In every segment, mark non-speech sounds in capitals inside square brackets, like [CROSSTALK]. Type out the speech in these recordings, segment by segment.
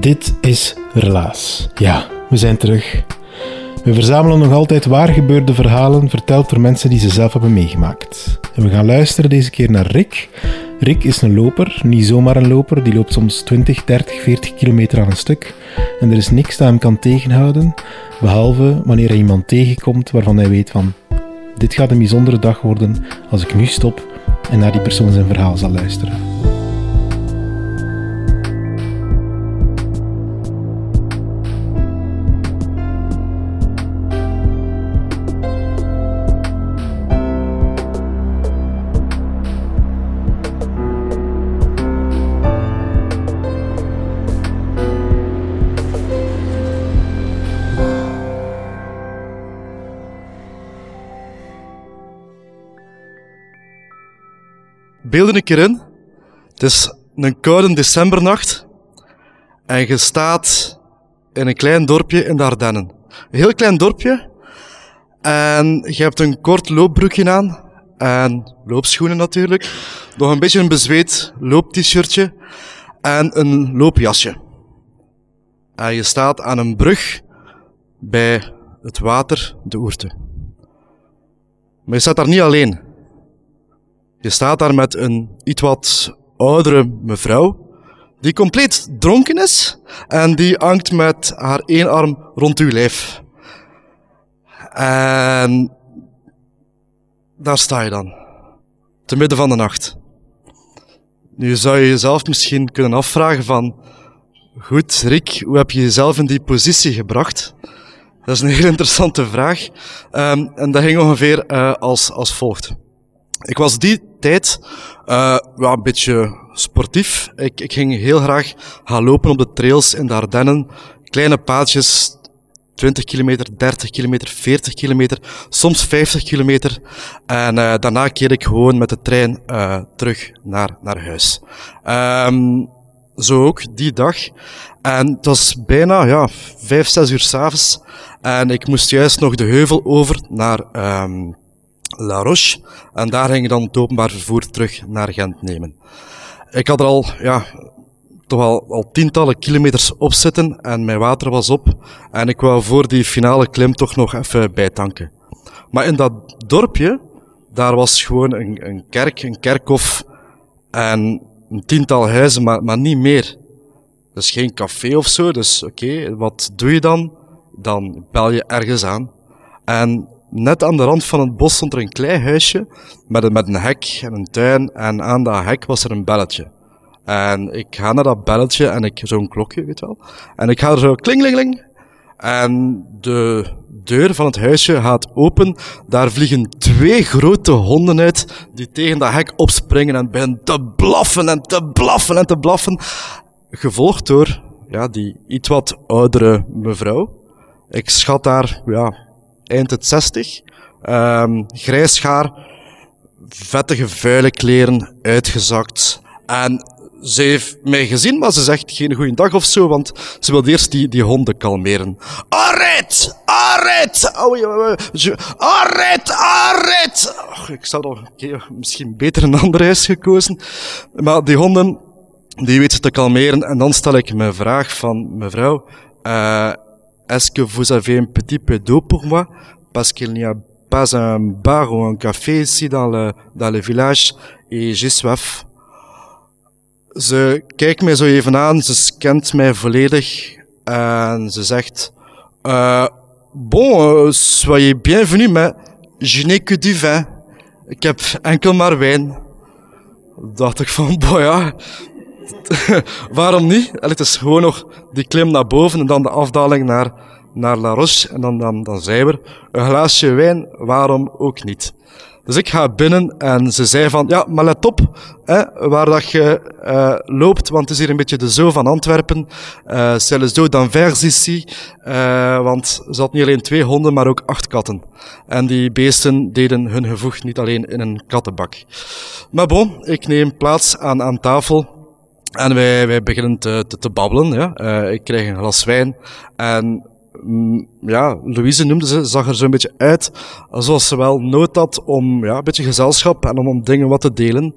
Dit is Relaas. Ja, we zijn terug. We verzamelen nog altijd waar gebeurde verhalen verteld door mensen die ze zelf hebben meegemaakt. En we gaan luisteren deze keer naar Rick. Rick is een loper, niet zomaar een loper. Die loopt soms 20, 30, 40 kilometer aan een stuk. En er is niks dat hem kan tegenhouden, behalve wanneer hij iemand tegenkomt waarvan hij weet van... Dit gaat een bijzondere dag worden als ik nu stop en naar die persoon zijn verhaal zal luisteren. Beelden een keer in. Het is een koude decembernacht. En je staat in een klein dorpje in de Ardennen. Een heel klein dorpje. En je hebt een kort loopbroekje aan. En loopschoenen natuurlijk. Nog een beetje een bezweet loopt-shirtje. En een loopjasje. En je staat aan een brug bij het water, de Oerte. Maar je staat daar niet alleen. Je staat daar met een iets wat oudere mevrouw, die compleet dronken is en die hangt met haar één arm rond uw lijf. En daar sta je dan, te midden van de nacht. Nu zou je jezelf misschien kunnen afvragen van, goed Rick, hoe heb je jezelf in die positie gebracht? Dat is een heel [LAUGHS] interessante vraag. Ehm, en dat ging ongeveer eh, als, als volgt. Ik was die tijd uh, ja, een beetje sportief. Ik, ik ging heel graag gaan lopen op de trails in de Ardennen. Kleine paadjes, 20 kilometer, 30 kilometer, 40 kilometer, soms 50 kilometer. En uh, daarna keer ik gewoon met de trein uh, terug naar, naar huis. Um, zo ook die dag. En het was bijna ja, 5, 6 uur s'avonds. En ik moest juist nog de heuvel over naar um, La Roche. En daar ging ik dan het openbaar vervoer terug naar Gent nemen. Ik had er al, ja, toch al, al tientallen kilometers op zitten en mijn water was op. En ik wou voor die finale klim toch nog even bijtanken. Maar in dat dorpje, daar was gewoon een, een kerk, een kerkhof en een tiental huizen, maar, maar niet meer. Dus geen café of zo. Dus oké, wat doe je dan? Dan bel je ergens aan. En net aan de rand van het bos stond er een klein huisje met een, met een hek en een tuin. En aan dat hek was er een belletje. En ik ga naar dat belletje en ik, zo'n klokje, weet wel. En ik ga er zo klingelingeling. En de deur van het huisje gaat open. Daar vliegen twee grote honden uit die tegen dat hek opspringen en beginnen te blaffen en te blaffen en te blaffen. Gevolgd door, ja, die iets wat oudere mevrouw. Ik schat daar, ja, eind het 60. Um, grijs haar, vettige vuile kleren, uitgezakt. En ze heeft mij gezien, maar ze zegt geen goeie dag of zo, want ze wil eerst die, die honden kalmeren. Arrête! Arrête! Arrête! Oh, ik zou nog misschien beter een ander huis gekozen. Maar die honden, die weet ze te kalmeren. En dan stel ik mijn vraag van, mevrouw, uh, est-ce que vous avez un petit peu d'eau pour moi? Parce qu'il n'y a pas un bar ou un café ici dans le, dans le village et j'ai soif. Ze kijkt mij zo even aan, ze scant mij volledig En ze zegt, uh, bon, uh, soyez bienvenue, mais je n'ai que du vin. Ik heb enkel maar wijn. Dacht ik van, boy ja, [LAUGHS] waarom niet? Het is gewoon nog die klim naar boven en dan de afdaling naar, naar La Roche. En dan, dan, dan zijn we Een glaasje wijn, waarom ook niet? Dus ik ga binnen en ze zei van, ja, maar let op, hè, waar dat je uh, loopt, want het is hier een beetje de zo van Antwerpen. Uh, c'est le zoo d'Anvers ici, uh, want ze had niet alleen twee honden, maar ook acht katten. En die beesten deden hun gevoeg niet alleen in een kattenbak. Maar bon, ik neem plaats aan, aan tafel. En wij, wij beginnen te, te, babbelen. Ja. Uh, ik krijg een glas wijn. En mm, ja, Louise noemde ze, zag er zo'n beetje uit alsof ze wel nood had om ja, een beetje gezelschap en om, om dingen wat te delen.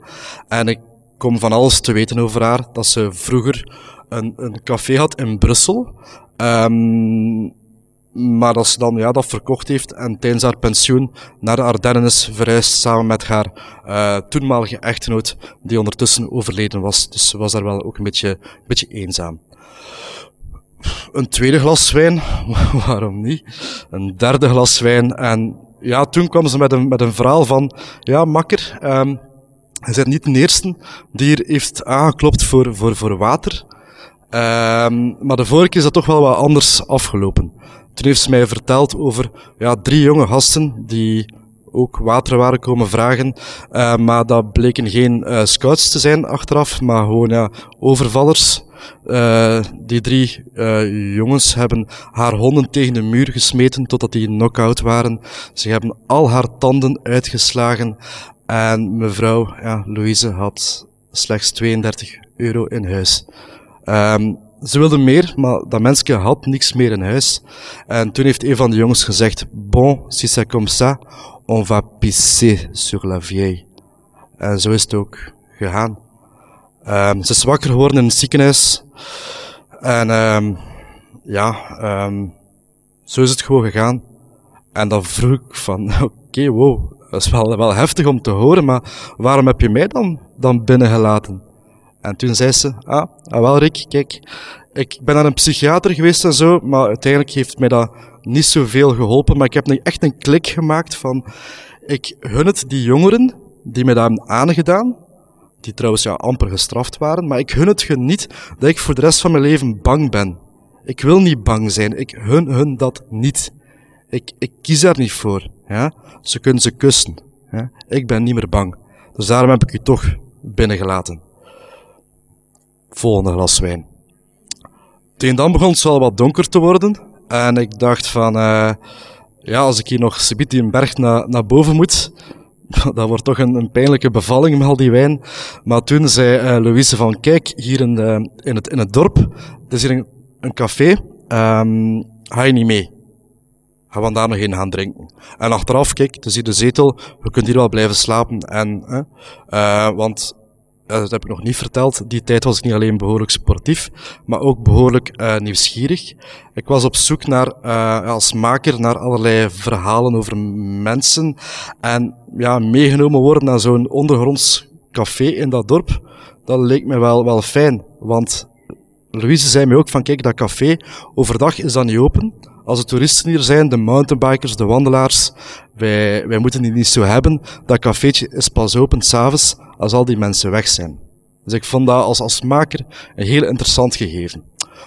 En ik kom van alles te weten over haar. Dat ze vroeger een, een café had in Brussel. Um, maar dat ze dan ja, dat verkocht heeft en tijdens haar pensioen naar de Ardennen is verhuisd samen met haar uh, toenmalige echtgenoot, die ondertussen overleden was. Dus ze was daar wel ook een beetje, een beetje eenzaam. Een tweede glas wijn, [LAUGHS] waarom niet? Een derde glas wijn. En ja, toen kwam ze met een, met een verhaal van, ja, makker, um, hij bent niet de eerste die hier heeft aangeklopt voor, voor, voor water. Um, maar de vorige keer is dat toch wel wat anders afgelopen. Toen heeft ze mij verteld over ja, drie jonge gasten die ook water waren komen vragen. Uh, maar dat bleken geen uh, scouts te zijn achteraf, maar gewoon ja, overvallers. Uh, die drie jongens hebben haar honden tegen de muur gesmeten totdat die knock-out waren. Ze hebben al haar tanden uitgeslagen. En mevrouw, ja, Louise, had slechts 32 euro in huis. Um, ze wilde meer, maar dat mensje had niks meer in huis. En toen heeft een van de jongens gezegd, bon, si c'est comme ça, on va pisser sur la vieille. En zo is het ook gegaan. Um, ze is wakker geworden in het ziekenhuis. En um, ja, um, zo is het gewoon gegaan. En dan vroeg ik van, [LAUGHS] oké, wow, dat is wel, wel heftig om te horen, maar waarom heb je mij dan, dan binnengelaten? En toen zei ze, ah, ah wel Rick, kijk, ik ben naar een psychiater geweest en zo, maar uiteindelijk heeft mij dat niet zoveel geholpen. Maar ik heb nu echt een klik gemaakt van, ik gun het die jongeren die mij dat hebben aangedaan, die trouwens ja amper gestraft waren, maar ik gun het hun niet dat ik voor de rest van mijn leven bang ben. Ik wil niet bang zijn, ik gun hun dat niet. Ik, ik kies daar niet voor. Ja? Ze kunnen ze kussen. Ja? Ik ben niet meer bang. Dus daarom heb ik u toch binnengelaten. Volgende glas wijn. Tegen dan begon het wel wat donker te worden. En ik dacht van, uh, ja, als ik hier nog subiet die berg naar, naar boven moet, [LAUGHS] dat wordt toch een, een, pijnlijke bevalling met al die wijn. Maar toen zei uh, Louise van, kijk, hier in, de, in, het, in het dorp, er is hier een, een café, um, ga je niet mee? Gaan we daar nog in gaan drinken. En achteraf, kijk, het is hier de zetel, we kunnen hier wel blijven slapen. En, uh, want dat heb ik nog niet verteld, die tijd was ik niet alleen behoorlijk sportief, maar ook behoorlijk uh, nieuwsgierig. Ik was op zoek naar, uh, als maker naar allerlei verhalen over mensen en ja, meegenomen worden naar zo'n ondergronds café in dat dorp. Dat leek me wel, wel fijn, want Louise zei mij ook van kijk, dat café, overdag is dat niet open. Als de toeristen hier zijn, de mountainbikers, de wandelaars, wij, wij moeten die niet zo hebben. Dat cafeetje is pas open s'avonds als al die mensen weg zijn. Dus ik vond dat als, als maker een heel interessant gegeven.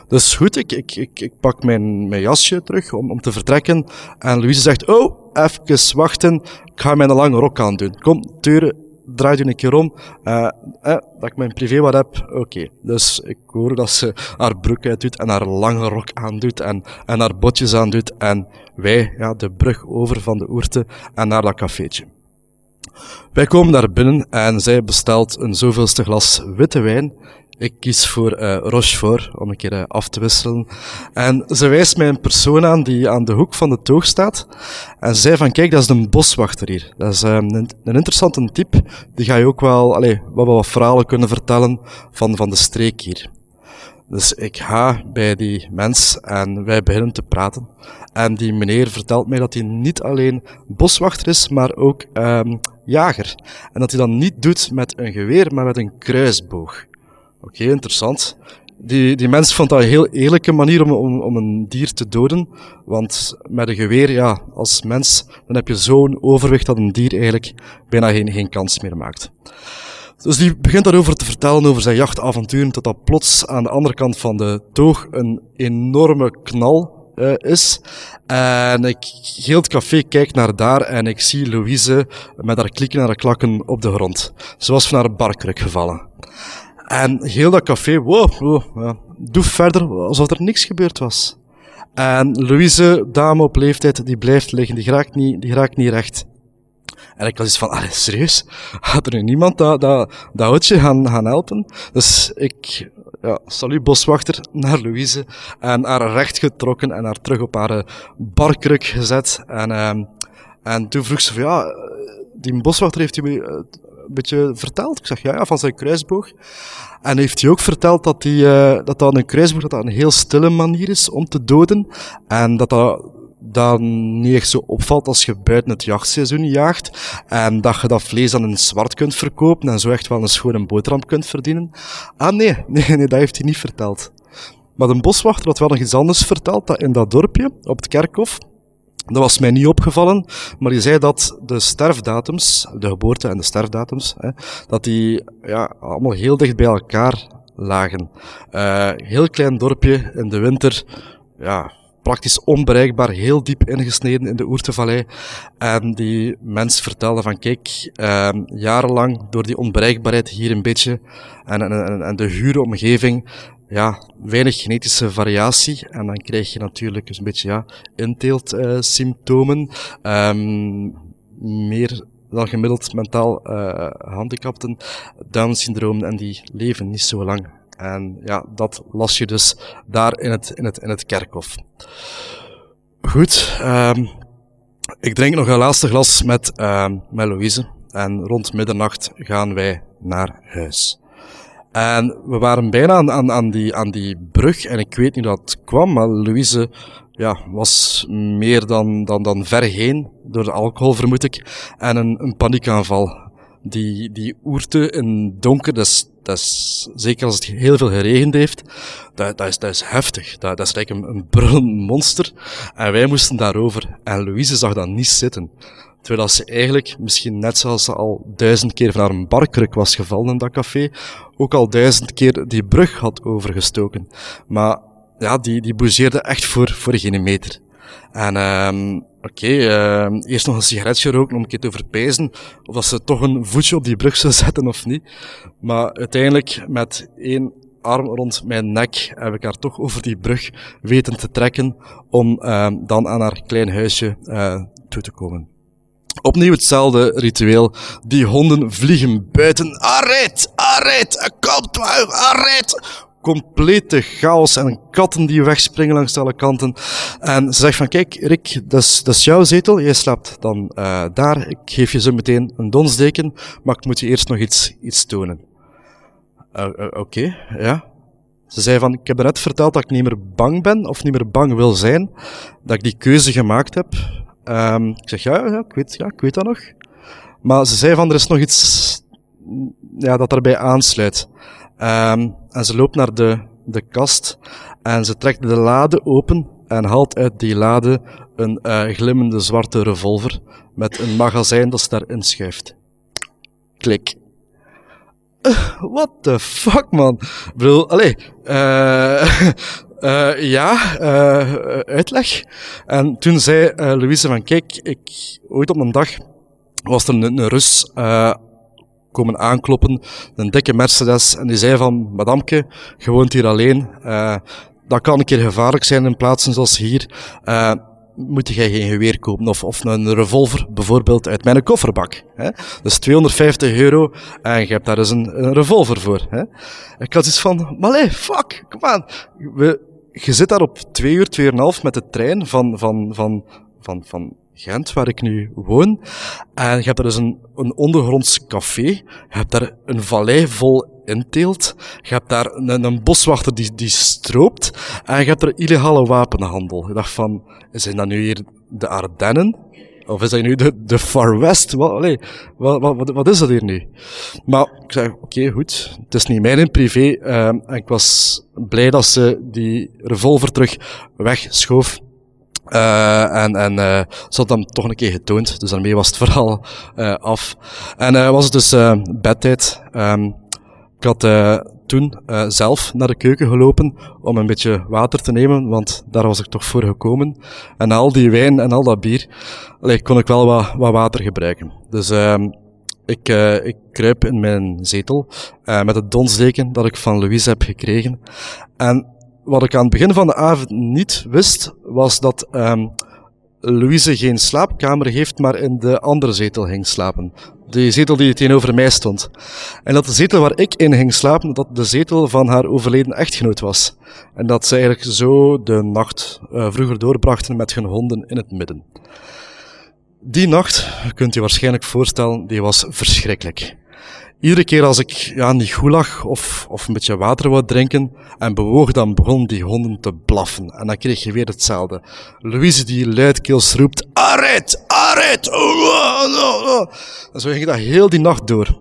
Dus goed, ik, ik, ik, ik pak mijn, mijn jasje terug om, om te vertrekken. En Louise zegt, oh, even wachten, ik ga mijn lange rok aan doen. Kom, Turen, draai je een keer om. Uh, eh, dat ik mijn privé wat heb, oké. Dus ik hoor dat ze haar broek uit doet en haar lange rok aandoet en, en haar botjes aandoet. En wij, ja, de brug over van de oerte en naar dat cafeetje. Wij komen daar binnen en zij bestelt een zoveelste glas witte wijn. Ik kies voor uh, Rochefort, om een keer uh, af te wisselen. En ze wijst mij een persoon aan die aan de hoek van de toog staat. En ze zei van, kijk, dat is een boswachter hier. Dat is um, een, interessante type. Die ga je ook wel, allee, wat, wat verhalen kunnen vertellen van, van de streek hier. Dus ik ga bij die mens en wij beginnen te praten. En die meneer vertelt mij dat hij niet alleen boswachter is, maar ook um, jager. En dat hij dat niet doet met een geweer, maar met een kruisboog. Oké, interessant. die, die mens vond dat een heel eerlijke manier om, om, om een dier te doden. Want met een geweer, ja, als mens, dan heb je zo'n overwicht dat een dier eigenlijk bijna geen, geen kans meer maakt. Dus die begint daarover te vertellen over zijn jachtavonturen, tot dat plots aan de andere kant van de toog een enorme knal uh, is. En ik, heel het café kijkt naar daar en ik zie Louise met haar klikken en haar klakken op de grond. Ze was van haar barkruk gevallen. En heel dat café, wow, wow doe verder alsof er niks gebeurd was. En Louise, dame op leeftijd, die blijft liggen, die raakt niet, die raakt niet recht. En ik was iets van, allee, serieus? Had er nu niemand dat, dat, dat oudje gaan, gaan helpen? Dus ik, ja, salut boswachter, naar Louise. En haar recht getrokken en haar terug op haar eh, barkruk gezet. En, uh, en toen vroeg ze van, ja, die boswachter heeft u een beetje verteld? Ik zeg, ja, ja, van zijn kruisboog. En heeft hij ook verteld dat, die, uh, dat dat een kruisboog dat dat een heel stille manier is om te doden. En dat dat dat niet echt zo opvalt als je buiten het jachtseizoen jaagt. En dat je dat vlees dan in zwart kunt verkopen en zo echt wel een schone boterham kunt verdienen. Ah nee, [LAUGHS] nee, nee, dat heeft hij niet verteld. Maar de boswachter had wel nog iets anders verteld, dat in dat dorpje, op het kerkhof, dat was mij niet opgevallen, maar die zei dat de sterfdatums, de geboorte en de sterfdatums, hè, dat die ja, allemaal heel dicht bij elkaar lagen. Uh, heel klein dorpje in de winter, ja, praktisch onbereikbaar, heel diep ingesneden in de Oertevallei. En die mens vertelde van, kijk, uh, jarenlang door die onbereikbaarheid hier een beetje en, en, en de gure omgeving, ja, weinig genetische variatie. En dan krijg je natuurlijk een beetje, ja, inteeltsymptomen. Uh, um, meer dan gemiddeld mentaal uh, handicapten, Down-syndroom, en die leven niet zo lang. En ja, dat las je dus daar in het, in het, in het kerkhof. Goed, um, ik drink nog een laatste glas met, uh, met Louise. En rond middernacht gaan wij naar huis. En we waren bijna aan, aan, aan, die, aan die brug en ik weet niet dat het kwam, maar Louise ja, was meer dan, dan, dan ver heen door de alcohol, vermoed ik. En een, een paniekaanval. Die, die oerte in donker, dat dat is, zeker als het heel veel geregend heeft, dat, dat, is, dat is heftig. Dat, dat is eigenlijk een, een brullend monster. En wij moesten daarover. En Louise zag dat niet zitten. Terwijl ze eigenlijk, misschien net zoals ze al duizend keer van haar barkruk was gevallen in dat café, ook al duizend keer die brug had overgestoken. Maar ja, die, die bougeerde echt voor, voor geen meter. En um, oké, okay, uh, eerst nog een sigaretje roken om een keer te verpijzen of dat ze toch een voetje op die brug zou zetten of niet. Maar uiteindelijk met één arm rond mijn nek heb ik haar toch over die brug weten te trekken om uh, dan aan haar klein huisje uh, toe te komen. Opnieuw hetzelfde ritueel. Die honden vliegen buiten. Arrête! Arrête! Komt maar! Arrête! Complete chaos en katten die wegspringen langs alle kanten. En ze zegt van, kijk Rick, dat is, dat is jouw zetel, jij slaapt dan uh, daar, ik geef je zo meteen een donsdeken, maar ik moet je eerst nog iets, iets tonen. Uh, uh, Oké, ja. Ze zei van, ik heb net verteld dat ik niet meer bang ben, of niet meer bang wil zijn, dat ik die keuze gemaakt heb. Um, ik zeg, ja, ja, ik weet, ja, ik weet dat nog. Maar ze zei van, er is nog iets ja, dat daarbij aansluit. Um, en ze loopt naar de, de kast en ze trekt de lade open en haalt uit die lade een uh, glimmende zwarte revolver met een magazijn dat ze daarin schuift. Klik. Uh, what the fuck, man? Ik bedoel, allee, uh, [LAUGHS] ja, uitleg. En toen zei Louise van, kijk, ik, ooit op een dag was er een, een Rus komen aankloppen, een dikke Mercedes, en die zei van, madamke, je woont hier alleen, uh, dat kan een keer gevaarlijk zijn in plaatsen zoals hier, uh, moet jij geen geweer kopen of, of een revolver bijvoorbeeld uit mijn kofferbak. Hè? Dus 250 euro en je hebt daar dus een, een revolver voor. Hè? Ik had iets van, maar fuck, kom aan. We, je zit daar op twee uur, tweeënhalf met de trein van, van, van, van, van Gent, waar ik nu woon. En je hebt daar dus een, een ondergronds café. Je hebt daar een vallei vol inteelt. Je hebt daar een, een boswachter die, die stroopt. En je hebt er illegale wapenhandel. Je dacht van, zijn dat nu hier de Ardennen? Of is dat nu de, de Far West? Wat, wat, wat, wat, is dat hier nu? Maar ik zei, oké, goed. Het is niet mijn in privé. Uh, en ik was blij dat ze die revolver terug wegschoof. Uh, en en uh, ze had hem toch een keer getoond, dus daarmee was het [LAUGHS] verhaal uh, af. En was het dus bedtijd. Um, ik had toen zelf naar de keuken gelopen om een beetje water te nemen, want daar was ik toch voor gekomen. En al die wijn en al dat bier, allee, kon ik wel wat, wat water gebruiken. Dus uh, ik, ik kruip in mijn zetel met het donsdeken dat ik van Louise heb gekregen. En wat ik aan het begin van de avond niet wist, was dat um, Louise geen slaapkamer heeft, maar in de andere zetel ging slapen. De zetel die tegenover mij stond. En dat de zetel waar ik in ging slapen, dat de zetel van haar overleden echtgenoot was. En dat ze eigenlijk zo de nacht uh, vroeger doorbrachten met hun honden in het midden. Die nacht, kunt je waarschijnlijk voorstellen, die was verschrikkelijk. Iedere keer als ik ja, niet goed lag of, of een beetje water wou drinken en bewoog, dan begonnen die honden te blaffen. En dan kreeg je weer hetzelfde. Louise die luidkeels roept, arrête, arrête! En zo ging dat heel die nacht door.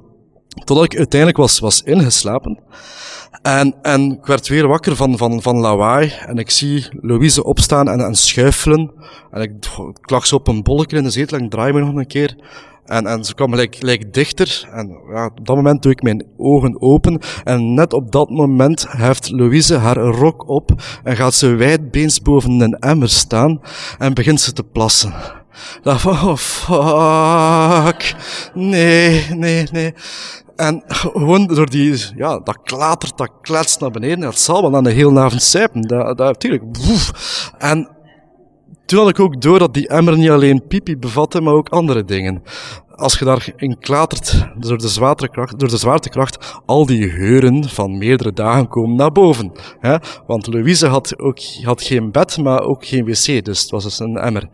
Totdat ik uiteindelijk was, was ingeslapen. En, en ik werd weer wakker van, van, van lawaai. En ik zie Louise opstaan en, en schuifelen. En ik, ik lag zo op een bolletje in de zetel en ik draai me nog een keer. En, en ze kwam gelijk, gelijk dichter. En ja, op dat moment doe ik mijn ogen open. En net op dat moment heft Louise haar rok op. En gaat ze wijdbeens boven een emmer staan. En begint ze te plassen. Van, oh fuck. Nee, nee, nee. En gewoon door die, ja, dat klatert, dat kletst naar beneden. Dat zal wel aan de hele avond sijpen. Dat, dat, natuurlijk. En toen had ik ook door dat die emmer niet alleen pipi bevatte, maar ook andere dingen. Als je daarin klatert door de, zwaartekracht, door de zwaartekracht, al die geuren van meerdere dagen komen naar boven. Hè? Want Louise had ook had geen bed, maar ook geen wc, dus het was dus een emmer.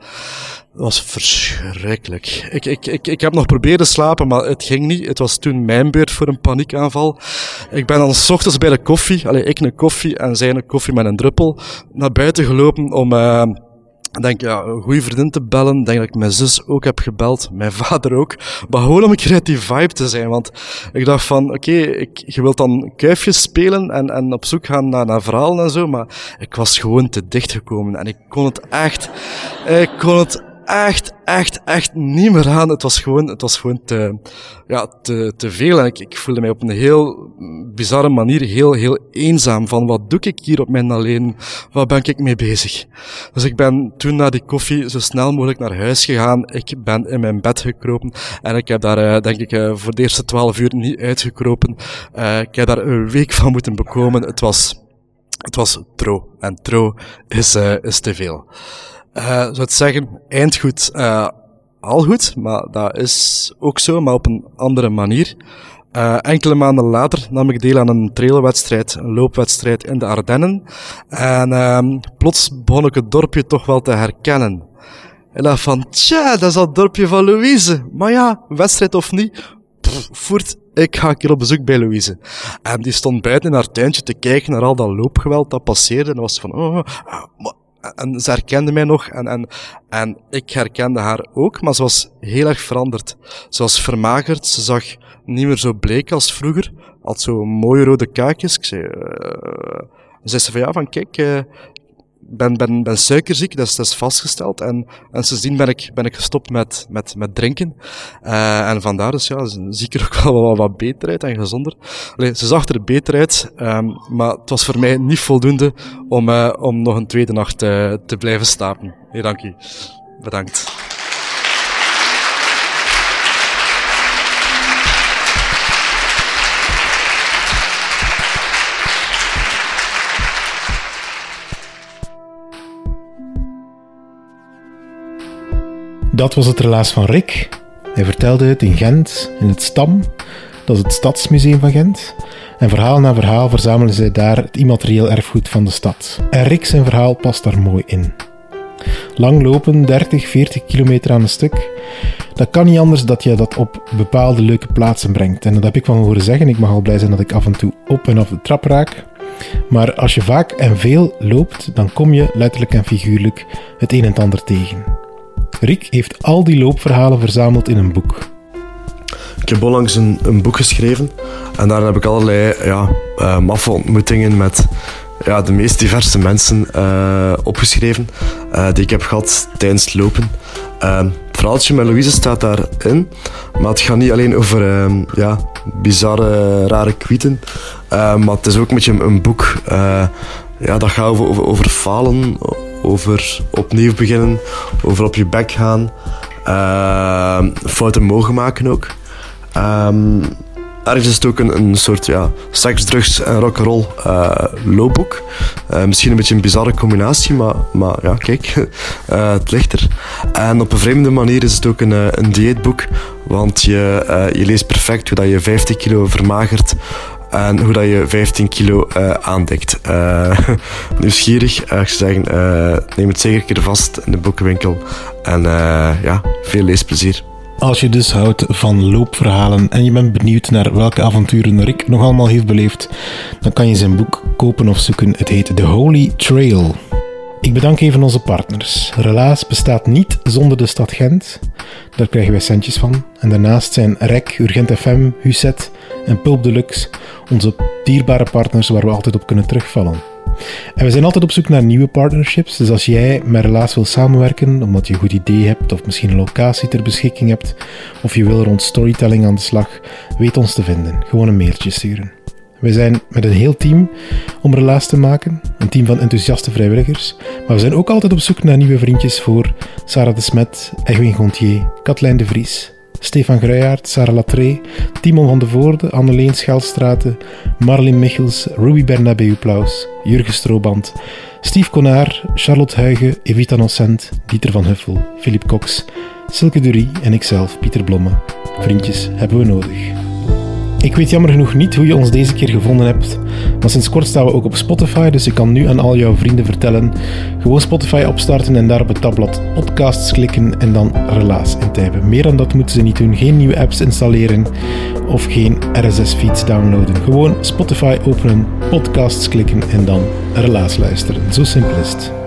Dat was verschrikkelijk. Ik, ik, ik, ik heb nog proberen slapen, maar het ging niet. Het was toen mijn beurt voor een paniekaanval. Ik ben dan s ochtends bij de koffie, alleen ik een koffie en zij een koffie met een druppel, naar buiten gelopen om... Uh, denk, ja, een goede vriendin te bellen. Denk dat ik mijn zus ook heb gebeld, mijn [LAUGHS] vader ook. Maar gewoon om een keer uit die vibe te zijn. Want ik dacht van, oké, okay, je wilt dan kuifjes spelen en, en op zoek gaan naar, naar verhalen en zo. Maar ik was gewoon te dicht gekomen. En ik kon het echt, ik kon het echt, echt, echt niet meer aan. Het was gewoon, het was gewoon te, ja, te, te veel. En ik, ik voelde mij op een heel bizarre manier heel, heel eenzaam. Van wat doe ik hier op mijn alleen? Waar ben ik mee bezig? Dus ik ben toen na die koffie zo snel mogelijk naar huis gegaan. Ik ben in mijn bed gekropen. En ik heb daar, uh, denk ik, uh, voor de eerste twaalf uur niet uitgekropen. Uh, ik heb daar een week van moeten bekomen. Het was, het was tro. En tro is, is te veel uh, zou het zeggen, eindgoed, uh, al goed, maar dat is ook zo, maar op een andere manier. Uh, enkele maanden later nam ik deel aan een trailwedstrijd, een loopwedstrijd in de Ardennen. En uh, plots begon ik het dorpje toch wel te herkennen. En dacht van, tja, dat is dat dorpje van Louise. Maar ja, wedstrijd of niet, voert, ik ga een keer op bezoek bij Louise. En die stond buiten in haar tuintje te kijken naar al dat loopgeweld dat passeerde. En was van, oh, maar en ze herkende mij nog en, en, en ik herkende haar ook, maar ze was heel erg veranderd. Ze was vermagerd, ze zag niet meer zo bleek als vroeger. Had zo mooie rode kaakjes. Ik zei, uh, zei ze van ja, van kijk, uh, ben, ben, ben suikerziek, dat is, dat is vastgesteld. En, en sindsdien ben ik, ben ik gestopt met, met, met drinken. Uh, en vandaar dus, ja, zie ik er ook [LAUGHS] wel wat, wat beter uit en gezonder. Allee, ze zag er beter uit, um, maar het was voor mij niet voldoende om, uh, om nog een tweede nacht uh, te blijven slapen. Hey, dank u. Bedankt. Dat was het relaas van Rick. Hij vertelde het in Gent, in het Stam, dat is het Stadsmuseum van Gent. En verhaal na verhaal verzamelen zij daar het immaterieel erfgoed van de stad. En Rick zijn verhaal past daar mooi in. Lang lopen, 30, 40 kilometer aan een stuk. Dat kan niet anders dat je dat op bepaalde leuke plaatsen brengt. En dat heb ik van horen zeggen. Ik mag al blij zijn dat ik af en toe op en af de trap raak. Maar als je vaak en veel loopt, dan kom je letterlijk en figuurlijk het een en ander tegen. Rick heeft al die loopverhalen verzameld in een boek. Ik heb onlangs een, een boek geschreven en daar heb ik allerlei ja, uh, maffe ontmoetingen met ja, de meest diverse mensen uh, opgeschreven uh, die ik heb gehad tijdens het lopen. het verhaaltje met Louise staat daarin, maar het gaat niet alleen over ja, bizarre, rare kwieten, maar het is ook een beetje een, een boek ja, dat gaat over, over, over falen, over opnieuw beginnen, over op je bek gaan, fouten mogen maken ook. Um, ergens is het ook een, een soort ja, seks, drugs en rock'n'roll uh, loopboek. Uh, misschien een beetje een bizarre combinatie, maar, maar ja, kijk, uh, [LAUGHS] het ligt er. En op een vreemde manier is het ook een, een dieetboek, want je, je leest perfect hoe dat je 50 kilo vermagert en hoe dat je 15 kilo uh, aandekt. Uh, [LAUGHS] nieuwsgierig, uh, ik zou zeggen, neem het zeker een keer vast in de boekenwinkel. En ja, veel leesplezier. Als je dus houdt van loopverhalen en je bent benieuwd naar welke avonturen Rick nog allemaal heeft beleefd, dan kan je zijn boek kopen of zoeken. Het heet The Holy Trail. Ik bedank even onze partners. Relaas bestaat niet zonder de stad Gent. Daar krijgen wij centjes van. En daarnaast zijn REC, Urgent FM, Huset en Pulp Deluxe onze dierbare partners waar we altijd op kunnen terugvallen. En we zijn altijd op zoek naar nieuwe partnerships. Dus als jij met Relaas wil samenwerken, omdat je een goed idee hebt, of misschien een locatie ter beschikking hebt, of je wil rond storytelling aan de slag, weet ons te vinden. Gewoon een mailtje sturen. We zijn met een heel team om Relaas te maken. Een team van enthousiaste vrijwilligers. Maar we zijn ook altijd op zoek naar nieuwe vriendjes voor Sarah de Smet, Edwin Gontier, Katlijn de Vries, Stefan Gruijaert, Sarah Latree, Timon van de Voorde, Anneleen Schelstraten, Marlin Michels, Ruby Bernabeu Plaus, Jurgen Strooband, Steve Konaar, Charlotte Huigen, Evita Nocent, Dieter van Huffel, Philip Cox, Silke Durie en ikzelf, Pieter Blomme. Vriendjes hebben we nodig. Ik weet jammer genoeg niet hoe je ons deze keer gevonden hebt, maar sinds kort staan we ook op Spotify, dus je kan nu aan al jouw vrienden vertellen. Gewoon Spotify opstarten en daar op het tabblad podcasts klikken en dan relaas intypen. Meer dan dat moeten ze niet doen. Geen nieuwe apps installeren of geen RSS-feeds downloaden. Gewoon Spotify openen, podcasts klikken en dan relaas luisteren. Zo simpel is het.